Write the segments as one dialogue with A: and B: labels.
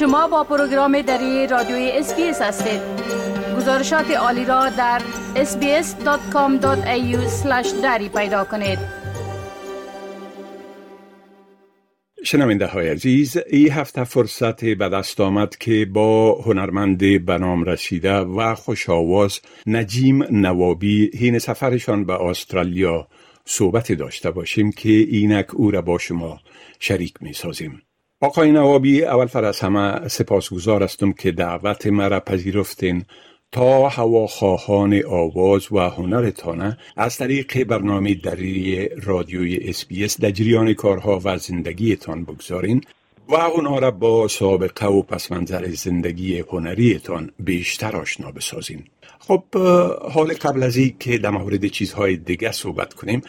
A: شما با پروگرام دری رادیوی SBS هستید گزارشات عالی را در sbs.com.au دری پیدا کنید
B: شنونده های عزیز ای هفته فرصت به دست آمد که با هنرمند بنام رسیده و خوش آواز نجیم نوابی حین سفرشان به استرالیا صحبت داشته باشیم که اینک او را با شما شریک می سازیم. آقای نوابی اول فر از همه سپاسگزار هستم که دعوت مرا پذیرفتین تا هواخواهان آواز و هنرتانه از طریق برنامه دری رادیوی اسپیس در جریان کارها و زندگیتان بگذارین و اونا را با سابقه و پسمنظر زندگی هنریتان بیشتر آشنا بسازین. خب حال قبل از این که در مورد چیزهای دیگه صحبت کنیم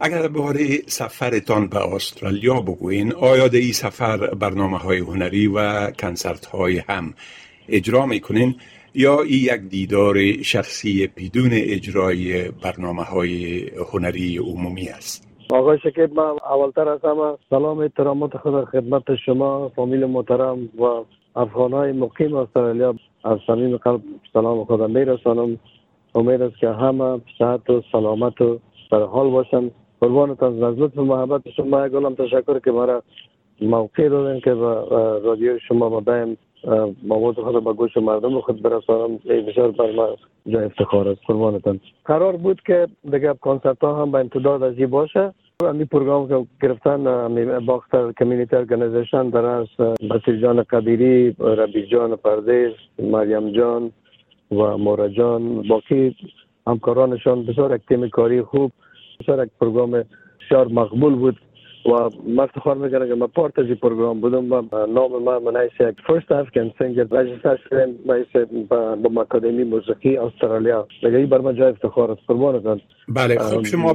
B: اگر باره سفرتان به استرالیا بگوین آیا در این سفر برنامه های هنری و کنسرت های هم اجرا می‌کنین یا این یک دیدار شخصی بدون اجرای برنامه های هنری عمومی است؟
C: آقای شکیب من اولتر از همه سلام احترامات خود خدمت شما فامیل محترم و افغان های مقیم استرالیا از صمیم قلب سلام خدا میرسانم. امید است که همه صحت و سلامت و در حال باشند. قربانتان از لطف محبت شما گلم تشکر که مرا موقع دادن که با رادیو شما ما دائم مواد خود به گوش مردم خود برسانم. بسیار بر ما جای افتخار است. قربانتان قرار بود که دیگه کنسرت ها هم به امتداد از این باشه. امی پروگرام که گرفتن باختر Community Organisation در از بصیر جان قدیری ربی جان پردیس مریم جان و مورا جان باقی همکارانشان بسیار یک تیم کاری خوب یک پروگرام بسیار مقبول بود و من افتخار می‌کنم که من part از این پروگرام بودم و نام من من as یک first Afghan singer register شدم من با اکادمی موسیقی استرالیا. دیگه این بر من جای افتخار است؟ قربانتان
B: بله خب شما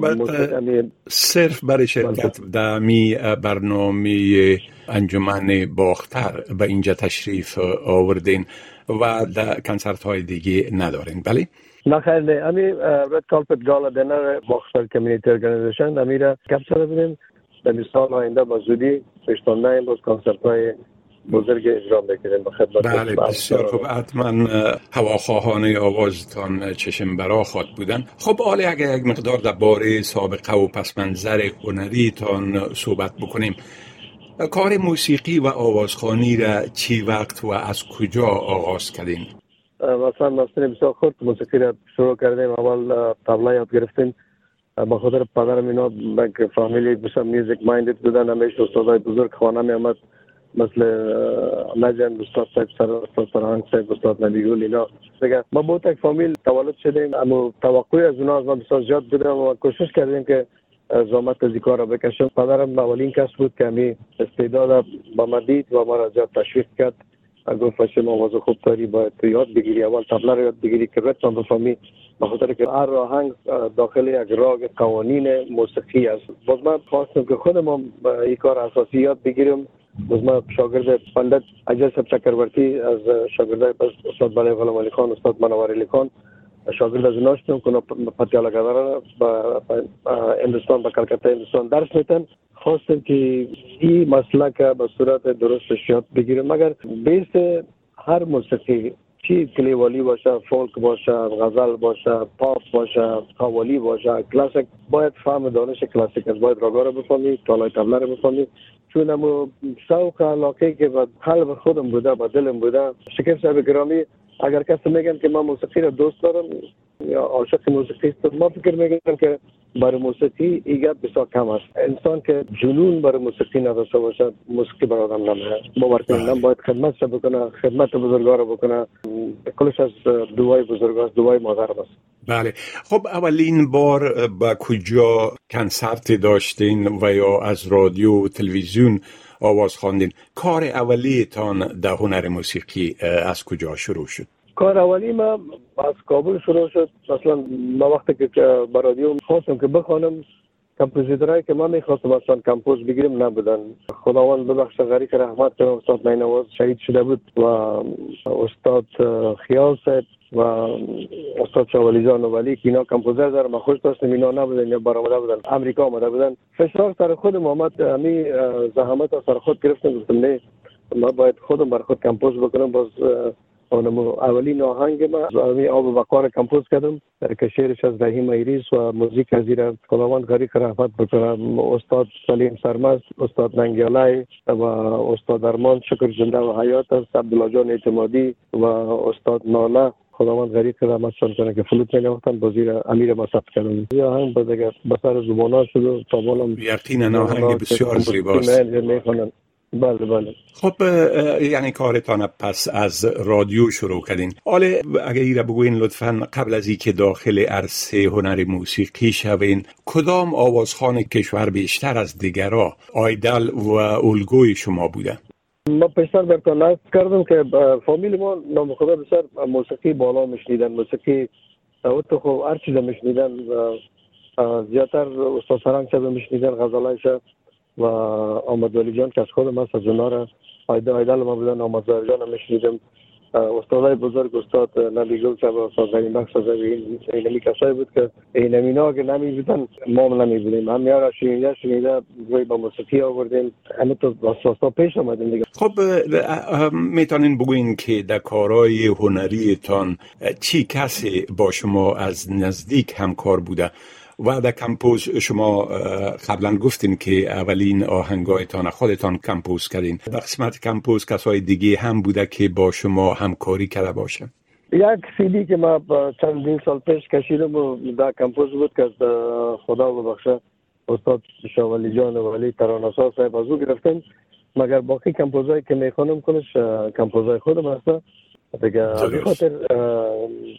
B: صرف برای شرکت در می برنامه انجمن باختر به اینجا تشریف آوردین و در کنسرت های دیگه ندارین. بله؟
C: نه خیر نه امی رد کالپت گالا دنر باختر کمیونیتی ارگانیزیشن امیره کپسر بودیم. در سال آینده با زودی پشتانده باز کنسرت های بزرگ اجرا بکنیم به خدمت
B: بله بسیار خوب. حتما هواخواهان آوازتان چشم برا خواد بودن. خب حالا اگر یک مقدار در باره سابقه و پس منظر هنریتان صحبت بکنیم کار موسیقی و آوازخانی را چی وقت و از کجا آغاز کردین؟
C: مثلا مثلا بسیار خورد موسیقی را شروع کردیم. اول طبله یاد گرفتیم. با خاطر پدرم اینا فامیلی بسیار میوزیک مایندد بودن همیشه استادای بزرگ خانه می آمد مثل نجم استاد صاحب سر استاد فرهنگ صاحب استاد نبیگول اینا. ما با یک فامیل تولد شدیم. اما توقعی از اونا از ما بسیار زیاد بودم و کوشش کردیم که زحمت از کار را بکشم. پدرم اولین کس بود که همی استعداد با ما دید و ما را زیاد تشویق کرد. گفت شما آواز خوب داری باید یاد بگیری اول تبله رو یاد بگیری که رتم بفهمی بخاطر که هر آهنگ داخل یک راگ قوانین موسیقی است. باز من خواستم که خودم این کار اساسی یاد بگیرم. باز من شاگرد پندت اجل سب چکرورتی از شاگرد استاد بله غلام علی خان استاد منوار علی خان. شاگرد از شدم که پتیالا گدارا با هندوستان با کلکتا هندوستان درس میتن خواستم که این مسئله که به صورت درستش یاد بگیرم. مگر بیس هر موسیقی چی کلیوالی باشه فولک باشه غزل باشه پاپ باشه قوالی باشه کلاسیک باید فهم دانش کلاسیک است. باید راگا رو بفهمی تالای تبله رو بفهمی. چون امو شوق علاقه که به قلب خودم بوده به دلم بوده. شکر صاحب گرامی اگر کسی میگن که من موسیقی رو دوست دارم یا عاشق موسیقی است ما فکر می‌کنم که برای موسیقی ایگه بسیار کم است. انسان که جنون برای موسیقی نداشته باشه موسیقی برای آدم نمیه باور کنیم باید خدمت بکنه خدمت بزرگا رو بکنه. کلش از دوای بزرگ است دوای مادر است.
B: بله. خب اولین بار با کجا کنسرت داشتین و یا از رادیو و تلویزیون آواز خواندین؟ کار اولیتان در هنر موسیقی از کجا شروع شد؟
C: کار اولی ما از کابل شروع شد. مثلا ما وقتی که به رادیو خواستم که بخوانم کمپوزیترهایی که ما می‌خواستم اصلا کمپوز بگیرم نبودن. خداوند ببخش غریق رحمت کنم استاد مینواز شهید شده بود و استاد خیال صاحب و استاد شاولی جان ولی که اینا کمپوزر ما خوش داشتم اینا نبودن یا برآمده بودن امریکا آمده بودن. فشار سر خود محمد امی زحمت سر خود گرفتم گفتم نه ما باید خودم بر خود کمپوز بکنم باز اونم اولین آهنگ ما از آب وقار کمپوز کردم. که شعرش از رحیم ایریز و موزیک از ایران خداوند غریق رحمت بکنم استاد سلیم سرمست استاد ننگیالی و استاد ارمان شکر زنده و حیات است. عبدالله جان اعتمادی و استاد ناله. خداوند غریق رحمت کنه که فلوت می نوختن با زیر امیر کردم یا هم با دیگه بسر زبانا شد و تا بالام
B: یقینا آهنگ بسیار زیباست.
C: بله بله.
B: خب یعنی کارتان پس از رادیو شروع کردین. حالا اگه ایره بگوین لطفا قبل از که داخل عرصه هنر موسیقی شوین کدام آوازخان کشور بیشتر از دیگرا آیدل و الگوی شما بوده؟
C: ما پیشتر برتان کردم که فامیل ما نام خدا بسر موسیقی بالا مشنیدن موسیقی تو خب هر چیز مشنیدن زیادتر استاد سرنگ شده مشنیدن غزالایش و آمد ولی جان که از خود ما از اونا را آیده آیدل ما بودن. آمد ولی جان هم میشنیدم. استادای بزرگ استاد نبی گل با استاد غنی بخش از اینمی کسایی بود که اینمی ها که نمی بودن. ما هم نمی بودیم. هم یارا شنیده شنیده روی با موسیقی آوردیم. همه تو با پیش آمدیم دیگه.
B: خب می‌تونین بگوین که در کارهای هنریتان چی کسی با شما از نزدیک همکار بوده؟ و در کمپوز شما قبلا گفتین که اولین آهنگایتان خودتان کمپوز کردین. در قسمت کمپوز کسای دیگه هم بوده که با شما همکاری کرده باشه.
C: یک سیدی که ما چندین سال پیش کشیدم و در کمپوز بود که خدا ببخشه استاد شاولی جان و ولی ترانسا صاحب از گرفتن. مگر باقی کمپوزایی که می‌خوانم کنش کمپوزای خودم هسته دیگه خاطر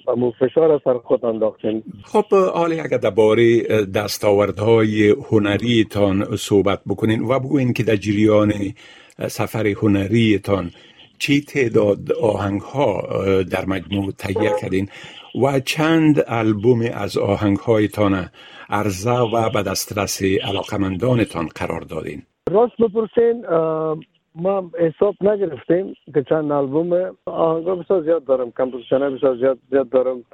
C: امو فشار سر خود انداختیم.
B: خب حالا اگر درباره دستاوردهای هنریتان صحبت بکنین و بگوین که در جریان سفر هنریتان چی تعداد آهنگ ها در مجموع تهیه کردین و چند البوم از آهنگ هایتان عرضه و به دسترس علاقمندانتان قرار دادین؟
C: راست بپرسین ما حساب نگرفتیم که چند آلبوم آهنگا بسیار زیاد دارم composition بسیار زیاد زیاد دارم.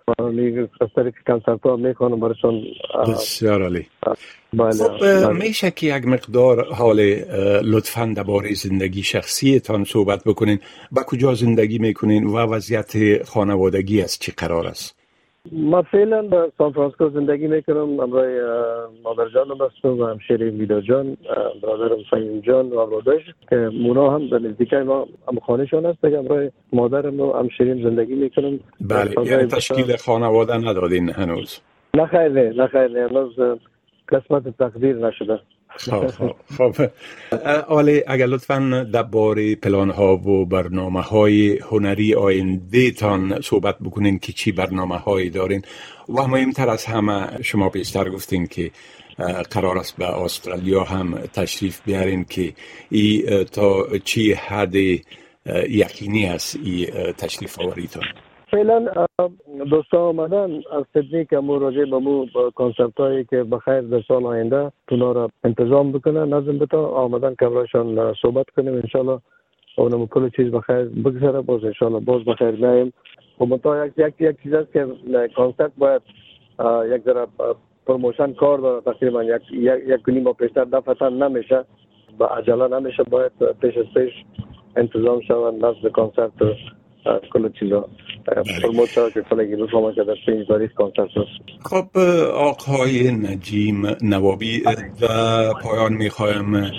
C: از طریق کنسرت ها می‌کنم برشون
B: بسیار عالی.
C: بله,
B: خب
C: بله.
B: میشه که یک مقدار حال لطفا درباره زندگی شخصیتان صحبت بکنین. با کجا زندگی می‌کنین و وضعیت خانوادگی از چی قرار است؟
C: ما فعلا در سان فرانسیسکو زندگی می‌کنم. امرای مادر جانم هستم و همشیره ویدا جان برادرم فهیم جان و ابرادش که مونا هم در نزدیکای ما هم خانهشان هست. که امرای مادرم و همشیریم زندگی می‌کنم.
B: بله یعنی تشکیل خانواده ندادین هنوز.
C: نه خیر نه خیر. نه هنوز قسمت تقدیر نشده.
B: خب خب آله اگر لطفا درباره پلان ها و برنامه های هنری آینده تان صحبت بکنین که چی برنامه هایی دارین. و مهمتر از همه شما بیشتر گفتین که قرار است به استرالیا هم تشریف بیارین که ای تا چی حد یقینی است ای تشریف آوریتان
C: فعلا دوستا آمدن از سیدنی که مو راجع به مو کنسرت هایی که بخیر در سال آینده تونا را انتظام بکنن نظم بتا آمدن که برایشان صحبت کنیم. انشالله اونم کل چیز بخیر بگذره باز انشالله باز بخیر نهیم. و منطقه یک, یک, یک چیز است که کنسرت باید یک ذره promotion کار داره. تقریبا یک یک کنی ما پیشتر دفعتا نمیشه. با عجله نمیشه. باید پیش از پیش انتظام شود نزد کنسرت کل چیزا.
B: خب آقای نجیم نوابی در پایان می‌خوایم.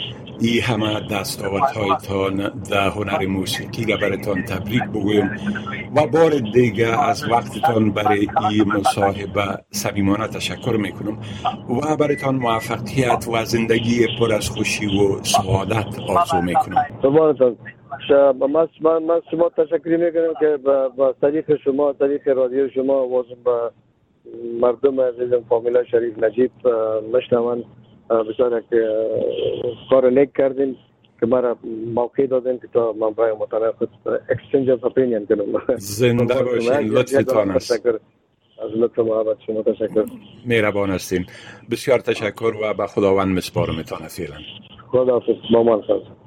B: ای همه دستاوردهایتان در هنر موسیقی را براتان تبریک بگویم. و بار دیگه از وقتتان برای این مصاحبه صمیمانه تشکر می‌کنم. و برایتان موفقیت و زندگی پر از خوشی و سعادت آرزو می‌کنم.
C: من من شما تشکر می‌کنم که با طریق شما طریق رادیو شما واسم با مردم عزیزم فامیلا شریف نجیب مشنون بسیار که کار نیک کردین که مرا موقع دادین که تا من برای مطالعه خود exchange of opinion کنم.
B: زنده باشین لطفتان است.
C: از لطف محبت شما تشکر.
B: مهربان هستین. بسیار تشکر و به خداوند مسپارمتان فعلا.
C: خداحافظ. مامان خواست